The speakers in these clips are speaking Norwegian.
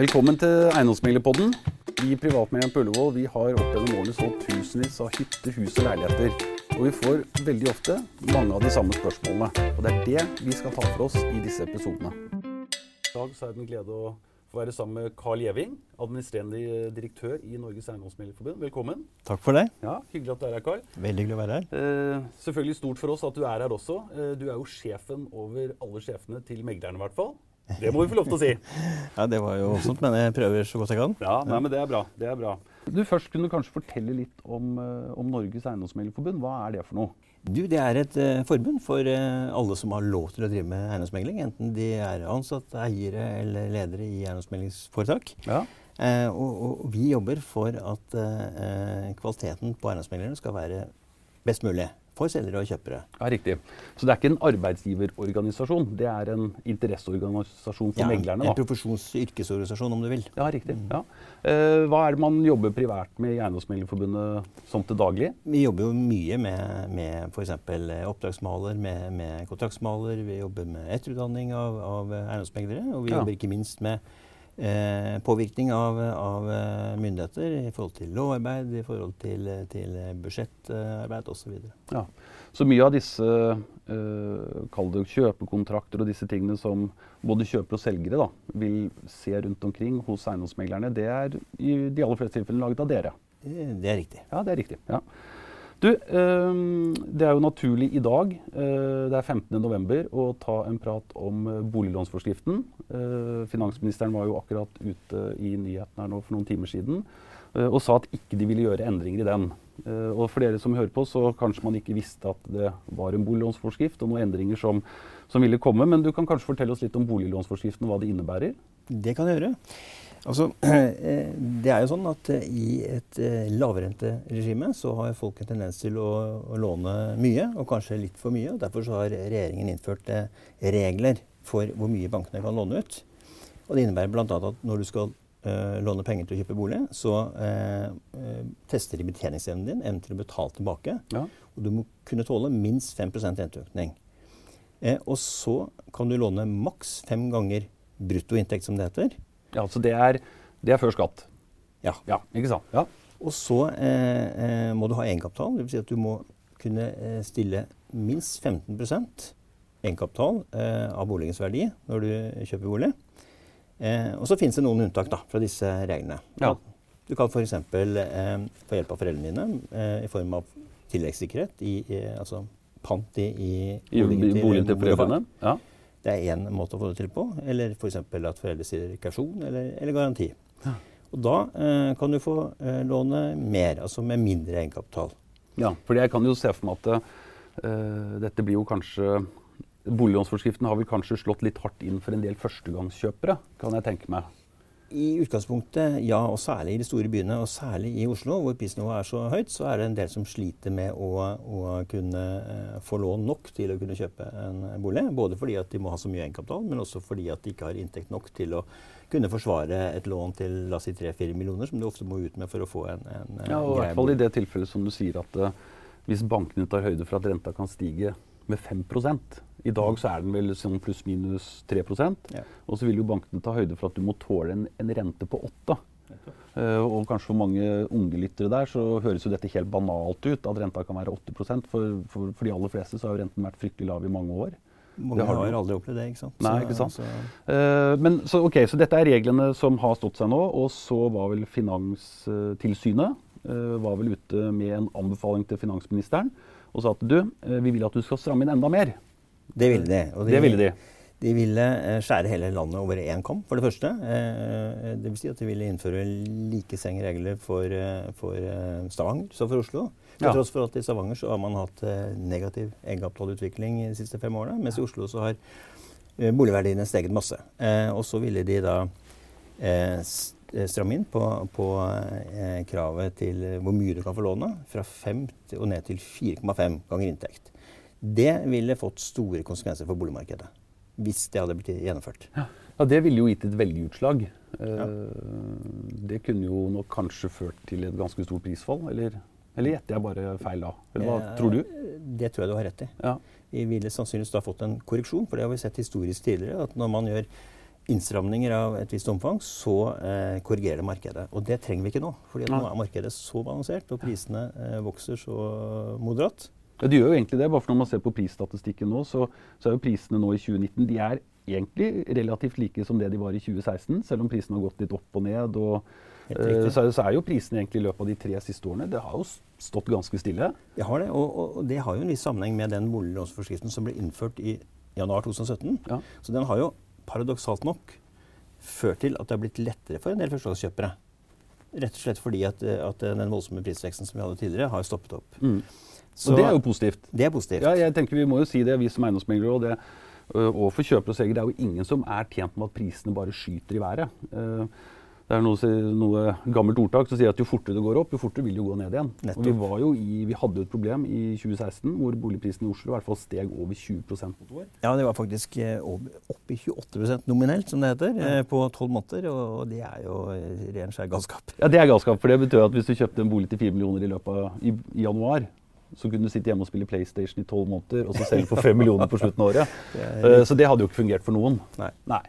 Velkommen til Eiendomsmeglerpodden. Vi i Privatmegleren på Ullevål vi har opp gjennom årene solgt tusenvis av hytter, hus og leiligheter. Og vi får veldig ofte mange av de samme spørsmålene. Og det er det vi skal ta for oss i disse episodene. I dag så er det en glede å få være sammen med Carl Gjeving, administrerende direktør i Norges Eiendomsmeglerforbund. Velkommen. Takk for det. Ja, Hyggelig at du er her, Carl. Veldig hyggelig å være her. Eh, selvfølgelig stort for oss at du er her også. Eh, du er jo sjefen over alle sjefene til meglerne, i hvert fall. Det må vi få lov til å si. Ja, Det var jo voldsomt, men jeg prøver så godt jeg kan. Ja, nei, men det er bra. Det er bra. Du Først kunne du kanskje fortelle litt om, eh, om Norges Eiendomsmeglerforbund. Hva er det for noe? Du, Det er et uh, forbund for uh, alle som har lov til å drive med eiendomsmegling. Enten de er ansatte, eiere eller ledere i eiendomsmeglingsforetak. Ja. Uh, og, og, vi jobber for at kvaliteten på eiendomsmeglerne skal være best mulig for selgere og kjøpere. Ja, Riktig. Så det er ikke en arbeidsgiverorganisasjon, det er en interesseorganisasjon for ja, meglerne? da. En profesjons- og yrkesorganisasjon, om du vil. Ja, riktig. Mm. Ja. Eh, hva er det man jobber privært med i Eiendomsmeglerforbundet som til daglig? Vi jobber jo mye med, med f.eks. oppdragsmaler, med, med, kontraktsmaler. Vi jobber med etterutdanning av, av eiendomsmeglere. Og vi ja. jobber ikke minst med Eh, påvirkning av, av, eh, myndigheter i forhold til lovarbeid, i forhold til, til budsjettarbeid osv. Så, ja. så mye av disse eh, kjøpekontrakter og disse tingene som både kjøpere og selgere da, vil se rundt omkring hos eiendomsmeglerne, det er i de aller fleste tilfellene laget av dere? Eh, det er riktig. Ja, det er riktig. Ja. Du, eh, det er jo naturlig i dag, eh, det er 15.11, å ta en prat om eh, boliglånsforskriften. Finansministeren var jo akkurat ute i nyhetene her nå for noen timer siden og sa at ikke de ville gjøre endringer i den. Og for dere som hører på, så kanskje man ikke visste at det var en boliglånsforskrift og noen endringer som, som ville komme. Men du kan kanskje fortelle oss litt om boliglånsforskriften og hva det innebærer? Det kan jeg gjøre. Altså, eh, det er jo sånn at eh, I et eh, lavrenteregime så har folk en tendens til å, å, låne mye, og kanskje litt for mye. og Derfor så har regjeringen innført regler for hvor mye bankene kan låne ut. Og Det innebærer bl.a. at når du skal uh, låne penger til å kjøpe bolig, så uh, tester de betjeningsevnen din, evnen til å betale tilbake. Ja. Og du må kunne tåle minst 5 renteøkning. Uh, og så kan du låne maks fem ganger bruttoinntekt, som det heter. Ja, Så det er, det er før skatt? Ja. ja ikke sant? Ja. Og så eh, eh må du ha egenkapital. Dvs. Si at du må kunne eh, stille minst 15% egenkapital eh, av boligens verdi når du kjøper bolig. Eh, og så finnes det noen unntak da, fra disse reglene. Ja. Du kan f.eks. Eh, få hjelp av foreldrene dine eh, i form av tilleggssikkerhet, i, altså pant i, i boligen til, boligen til foreldrene. Ja. Det er én måte å få det til på. Eller f.eks. at foreldre sier kausjon eller, eller, garanti. Ja. Og da eh, kan du få eh, låne mer, altså med mindre egenkapital. Ja, for jeg kan jo se for meg at eh, dette blir jo kanskje Boliglånsforskriften har vel kanskje slått litt hardt inn for en del førstegangskjøpere, kan jeg tenke meg. I utgangspunktet, ja, og særlig i de store byene, og særlig i Oslo, hvor prisnivået er så høyt, så er det en del som sliter med å, å kunne eh, få lån nok til å kunne kjøpe en bolig. Både fordi at de må ha så mye egenkapital, men også fordi at de ikke har inntekt nok til å kunne forsvare et lån til la oss si 3-4 millioner, som du ofte må ut med for å få en, en Ja, og i hvert fall i det tilfellet som du sier at uh, hvis bankene tar høyde for at renta kan stige med 5 i dag så er den vel sånn pluss-minus 3 ja. Og så vil jo bankene ta høyde for at du må tåle en, en rente på 8 uh, Og kanskje for mange unge lyttere der så høres jo dette helt banalt ut, at renta kan være 8 for, for, for de aller fleste så har jo renten vært fryktelig lav i mange år. Mange har, har aldri opplevd det, ikke sant. Nei, ikke sant. Så, uh, men, så, okay, så dette er reglene som har stått seg nå, og så var vel Finanstilsynet uh, var vel ute med en anbefaling til finansministeren og sa at du, vi vil at du skal stramme inn enda mer. Det ville de. Og de, det ville de. De ville eh, skjære hele landet over én kam, for det første. Eh, det vil si at de ville innføre like strenge regler for, eh, for Stavanger som for Oslo. Til ja. tross for at i Stavanger så har man hatt negativ egenkapitalutvikling de siste fem årene. Mens i Oslo så har boligverdiene steget masse. Og så ville de da stramme inn på, på kravet til hvor mye du kan få låne. Fra 5 og ned til 4,5 ganger inntekt. Det ville fått store konsekvenser for boligmarkedet. Hvis det hadde blitt gjennomført. Ja, ja det ville jo gitt et veldig utslag. Ja. Det kunne jo nok kanskje ført til et ganske stort prisfall, eller, eller gjetter jeg bare feil da? Eller hva ja, tror du? Det tror jeg du har rett i. Vi ville sannsynligvis da fått en korreksjon, for det har vi sett historisk tidligere. at når man gjør innstramninger av et visst omfang, så eh, korrigerer det markedet. Og det trenger vi ikke nå. fordi nå er markedet så balansert, og prisene eh, vokser så moderat. Ja, De gjør jo egentlig det. bare for Når man ser på prisstatistikken nå, så, så, er jo prisene nå i 2019 de er egentlig relativt like som det de var i 2016, selv om prisene har gått litt opp og ned. og uh, så, så, er jo prisene egentlig i løpet av de tre siste årene det har jo stått ganske stille. Det har det, og, og, og det har jo en viss sammenheng med den boliglånsforskriften som ble innført i januar 2017. Ja. Så den har jo paradoksalt nok ført til at det har blitt lettere for en del førstegangskjøpere. Rett og slett fordi at, at, den voldsomme prisveksten som vi hadde tidligere, har stoppet opp. Mm. Så, og det er jo positivt. Det er positivt. Ja, jeg tenker Vi må jo si det, vi som eiendomsmeglere. Og, det, og for kjøpere og selgere, det er jo ingen som er tjent med at prisene bare skyter i været. Det er noe, noe, gammelt ordtak som sier at jo fortere det går opp, jo fortere vil det gå ned igjen. Og vi, var jo i, vi hadde jo et problem i 2016 hvor boligprisen i Oslo i hvert fall steg over 20 på et år. Ja, det var faktisk eh, opp i 28% nominelt, som det heter, ja. Eh, på tolv måneder. Og det er jo eh, ren skjær galskap. Ja, det er galskap. For det betyr at hvis du kjøpte en bolig til 4 millioner i løpet av i, i januar, så kunne du sitte hjemme og spille PlayStation i tolv måneder og så selge for fem millioner på slutten av året. Det så det hadde jo ikke fungert for noen. Nei. Nei.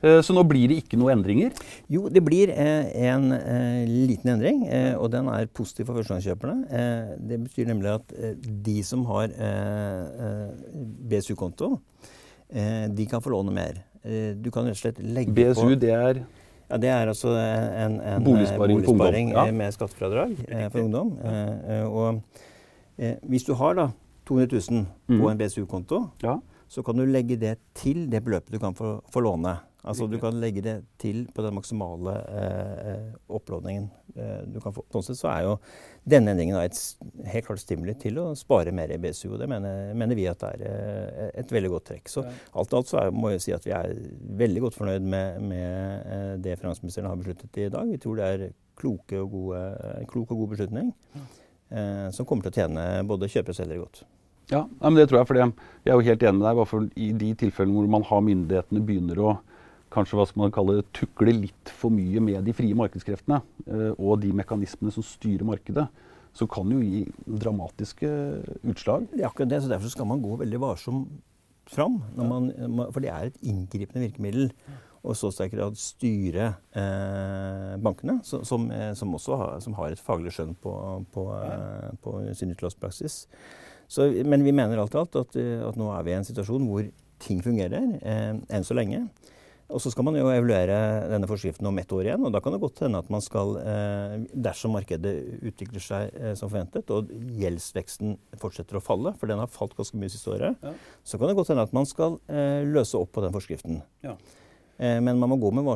Eh, så nå blir det ikke noen endringer? Jo, det blir eh, en eh, liten endring, eh, og den er positiv for førstegangskjøperne. Eh, det betyr nemlig at eh, de som har BSU-konto, de kan få låne mer. du kan rett og slett legge BSU, på BSU, det er? Ja, Det er altså en, en boligsparing, boligsparing ja. med skattefradrag for ungdom. og hvis du har da 200 000 på mm. en BSU-konto, ja. så kan du legge det til det beløpet du kan få, få låne. Altså Du kan legge det til på den maksimale eh, opplåningen eh, du kan få. Sånn sett så er jo denne endringen et helt klart stimuli til å spare mer i BSU. Og det mener, mener vi at det er eh, et veldig godt trekk. Så alt i alt så er, må jeg si at vi er veldig godt fornøyd med, med eh, det finansministeren har besluttet i dag. Vi tror det er kloke og gode, en klok og god beslutning eh, som kommer til å tjene både kjøpere og selgere godt. Ja, men det tror jeg. for Jeg er jo helt enig med deg. for I de tilfellene hvor man har myndighetene begynner å kanskje hva skal man kalle tukle litt for mye med de frie markedskreftene eh, og de mekanismene som styrer markedet, så kan jo gi dramatiske utslag. Det er akkurat det, så Derfor skal man gå veldig varsom fram. Man, for det er et inngripende virkemiddel. Og så sterk grad styre eh, bankene, som, eh, som, også har, som har, et faglig skjønn på, på, eh, på sin utlånspraksis. Men vi mener alt i alt at, at, nå er vi i en situasjon hvor ting fungerer, eh, enn så lenge. Og så skal man jo evaluere denne forskriften om ett år igjen. og Da kan det godt hende at man skal, eh, dersom markedet utvikler seg eh, som forventet, og gjeldsveksten fortsetter å falle, for den har falt ganske mye siste året, ja. så kan det godt hende at man skal eh, løse opp på den forskriften. Ja. Men man må gå med,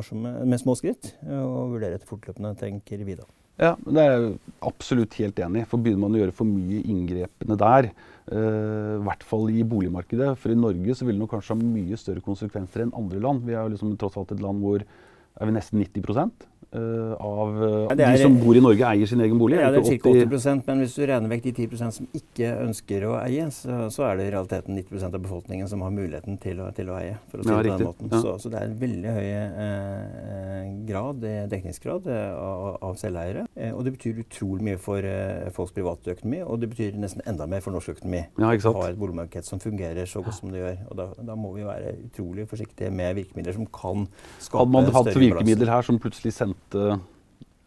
med små skritt og vurdere etter fortløpende, tenker vi da. Ja, det er jeg absolutt helt enig i. For begynner man å gjøre for mye inngrepene der, Uh, I hvert fall i boligmarkedet. For i Norge så vil det kanskje ha mye større konsekvenser enn andre land. Vi er jo liksom tross alt et land hvor er vi nesten 90 Uh, av uh, ja, er, de som bor i Norge, eier sin egen bolig. Ja, det er ca. 80 men hvis du regner vekk de 10% som ikke ønsker å eie, så, så, er det i realiteten 90% av befolkningen som har muligheten til å, til å eie. for å si ja, det på den måten. Ja. Så, så, det er en veldig høy eh, grad, eh, dekningsgrad av, av selveiere. Eh, og det betyr utrolig mye for eh, folks private økonomi, og det betyr nesten enda mer for norsk økonomi. Ja, ikke å ha et boligmarked som fungerer så godt som det gjør. Og da, da, må vi være utrolig forsiktige med virkemidler som kan skape større plass. Hadde man hatt virkemidler her som plutselig sendte satte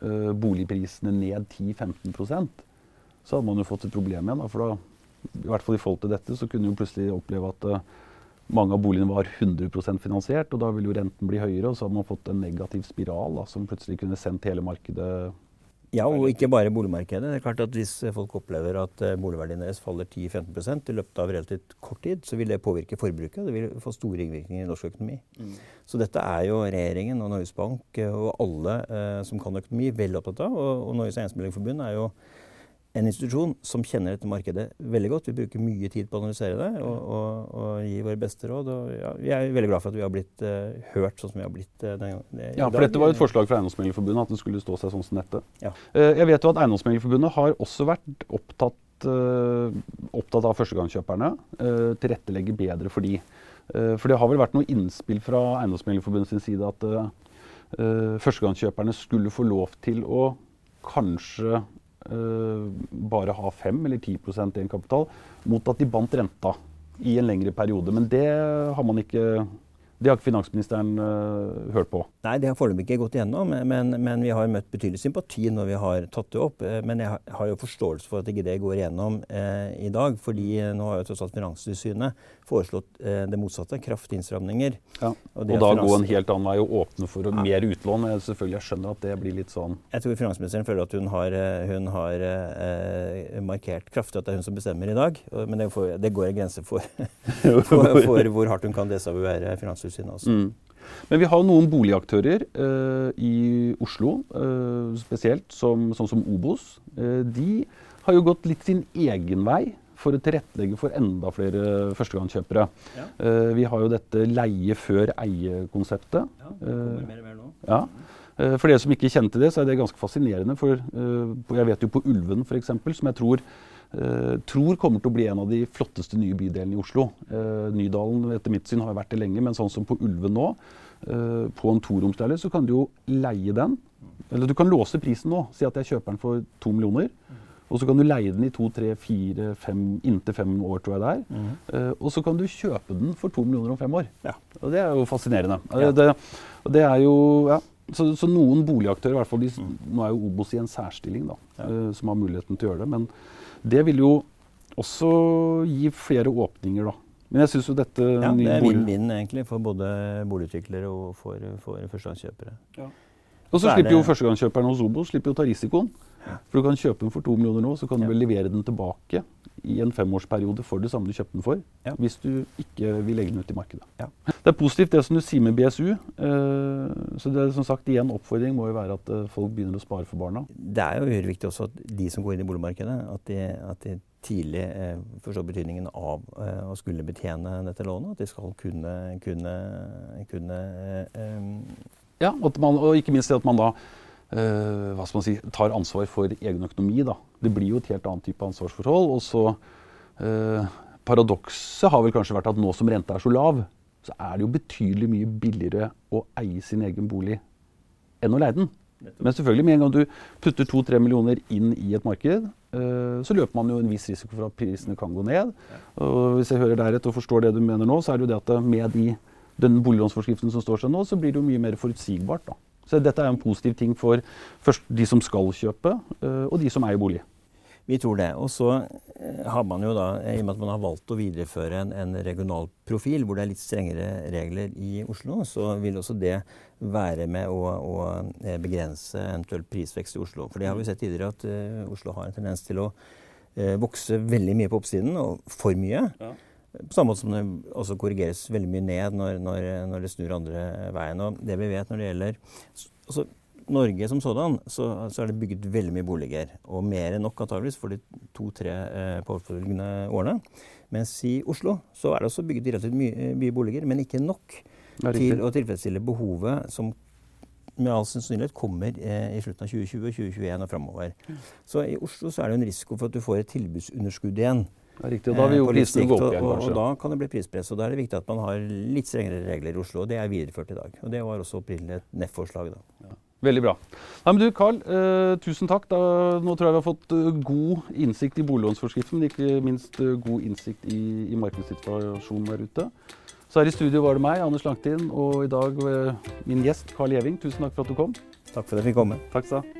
uh, boligprisene ned 10-15% så hadde man jo fått et problem igjen. Da, for da, i hvert fall i forhold til dette, så kunne man plutselig oppleve at uh, mange av boligene var 100% finansiert, og da ville jo renten bli høyere, og så hadde man fått en negativ spiral da, som plutselig kunne sendt hele markedet ja, og ikke bare boligmarkedet. Det er klart at Hvis folk opplever at eh, boligverdien deres faller 10-15% i løpet av relativt kort tid, så vil det påvirke forbruket. Det vil få store innvirkninger i norsk økonomi. Mm. Så dette er jo regjeringen og Norges Bank eh, og alle eh, som kan økonomi, veldig opptatt av. Og, og Norges Eiendomsmeglerforbund er jo en institusjon som kjenner dette markedet veldig godt. Vi bruker mye tid på å analysere det og, og, og gi våre beste råd. Og, ja, vi er veldig glad for at vi har blitt uh, hørt sånn som vi har blitt uh, den, gangen. Ja, for dette var et forslag fra Eiendomsmeglerforbundet at det skulle stå seg sånn som dette. Ja. Uh, jeg vet jo at Eiendomsmeglerforbundet har også vært opptatt, opptatt av førstegangskjøperne. tilrettelegge bedre for de. for det har vel vært noe innspill fra Eiendomsmeglerforbundet sin side at førstegangskjøperne skulle få lov til å kanskje bare ha 5 eller 10% egenkapital, mot at de bandt renta i en lengre periode. Men det har man ikke Det har ikke finansministeren uh, hørt på? Nei, det har foreløpig ikke gått igjennom. Men, men, vi har møtt betydelig sympati når vi har tatt det opp. Eh, men jeg har jo forståelse for at ikke det går igjennom eh, i dag. fordi nå har jo tross alt Finanstilsynet foreslått eh, det motsatte. Kraftige innstramninger. Ja. Og, og da gå en helt annen vei og åpne for ja. mer utlån. Jeg, selvfølgelig, jeg skjønner at det blir litt sånn Jeg tror finansministeren føler at hun har, hun har eh, markert kraftig at det er hun som bestemmer i dag. Men det, får, det går en grense for, for, for, hvor hardt hun kan desavuere Finanstilsynet Finanstilsynet. også. Mm. Men vi har noen boligaktører eh, i Oslo eh, spesielt, som, sånn som Obos. Eh, de har jo gått litt sin egen vei for å tilrettelegge for enda flere førstegangskjøpere. Ja. vi har jo dette leie før eie-konseptet. Ja, det kommer mer og mer nå. Ja. For dere som ikke kjente det, så er det ganske fascinerende. For jeg vet jo på Ulven f.eks., som jeg tror tror kommer til å bli en av de flotteste nye bydelene i Oslo. Uh, Nydalen etter mitt syn har vært det lenge, men sånn som på Ulven nå, uh, på en toromsleilighet, så kan du jo leie den. Eller du kan låse prisen nå. Si at jeg kjøper den for to millioner. Og så kan du leie den i to, tre, fire, fem, inntil fem år, tror jeg det er. Mm. og så kan du kjøpe den for to millioner om fem år. Ja. Og det er jo fascinerende. Ja. Det, det, er jo ja. Så, så, noen boligaktører, i hvert fall de, mm. nå er jo Obos i en særstilling, da, som har muligheten til å gjøre det. men det vil jo også gi flere åpninger, da. Men jeg syns jo dette Ja, det er vinn-vinn egentlig for både boligutviklere og for, for førstegangskjøpere. Ja. Og så slipper jo førstegangskjøperen hos Obo slipper jo å ta risikoen. For du kan kjøpe den for to millioner nå, så kan du vel levere den tilbake i en femårsperiode for det samme du kjøpte den for. Ja. Hvis du ikke vil legge den ut i markedet. Det er positivt det som du sier med BSU. Eh, så det er som sagt igjen oppfordring må jo være at eh, folk begynner å spare for barna. Det er jo viktig også at de som går inn i boligmarkedet, at de, at de tidlig eh, forstår betydningen av å skulle betjene dette lånet. At de skal kunne, kunne, kunne eh, Ja, man, og ikke minst det at man da hva skal man si, tar ansvar for egen økonomi. Da. Det blir jo et helt annet type ansvarsforhold. Og så Paradokset har vel kanskje vært at nå som renta er så lav, så er det jo betydelig mye billigere å eie sin egen bolig enn å leie den. Men selvfølgelig, med en gang du putter to-tre millioner inn i et marked, uh, så løper man jo en viss risiko for at prisene kan gå ned. Og hvis jeg hører deg rett og forstår det du mener nå, så er det jo det at med de, den boliglånsforskriften som står seg nå, så blir det jo mye mer forutsigbart. da. Så dette er en positiv ting for først de som skal kjøpe, eh, og de som eier bolig. Vi tror det. Og så eh, har man jo da, i og med at man har valgt å videreføre en, en, regional profil hvor det er litt strengere regler i Oslo, så vil også det være med å, å eh, begrense eventuell prisvekst i Oslo. For det har vi sett tidligere at uh, Oslo har en tendens til å uh, vokse veldig mye på oppsiden, og for mye. Ja. På samme måte som det også korrigeres veldig mye ned når, når, når det snur andre veien. Og det vi vet når det gjelder altså, Norge som sådan, så, så, er det bygget veldig mye boliger. Og mer enn nok antageligvis for de to-tre eh, påfølgende årene. Mens i Oslo så er det også bygget relativt mye, mye boliger, men ikke nok til å tilfredsstille behovet som med all sannsynlighet kommer eh, i slutten av 2020, 2021 og framover. Mm. Så i Oslo så er det en risiko for at du får et tilbudsunderskudd igjen. Ja, riktig, og Da vil jo eh, prisene gå opp igjen, kanskje. Og, og, da kan det bli prispress. og Da er det viktig at man har litt strengere regler i Oslo. og Det er videreført i dag. Og Det var også opprinnelig et NEF-forslag. da. Ja. Veldig bra. Nei, men du, Carl, eh, tusen takk. Da, nå tror jeg vi har fått uh, god innsikt i boliglånsforskriften, men ikke minst uh, god innsikt i, i, markedssituasjonen der ute. Så her i studio var det meg, Anders Langtin, og i dag uh, min gjest Carl Gjeving. Tusen takk for at du kom. Takk for at jeg fikk komme. Takk skal du ha.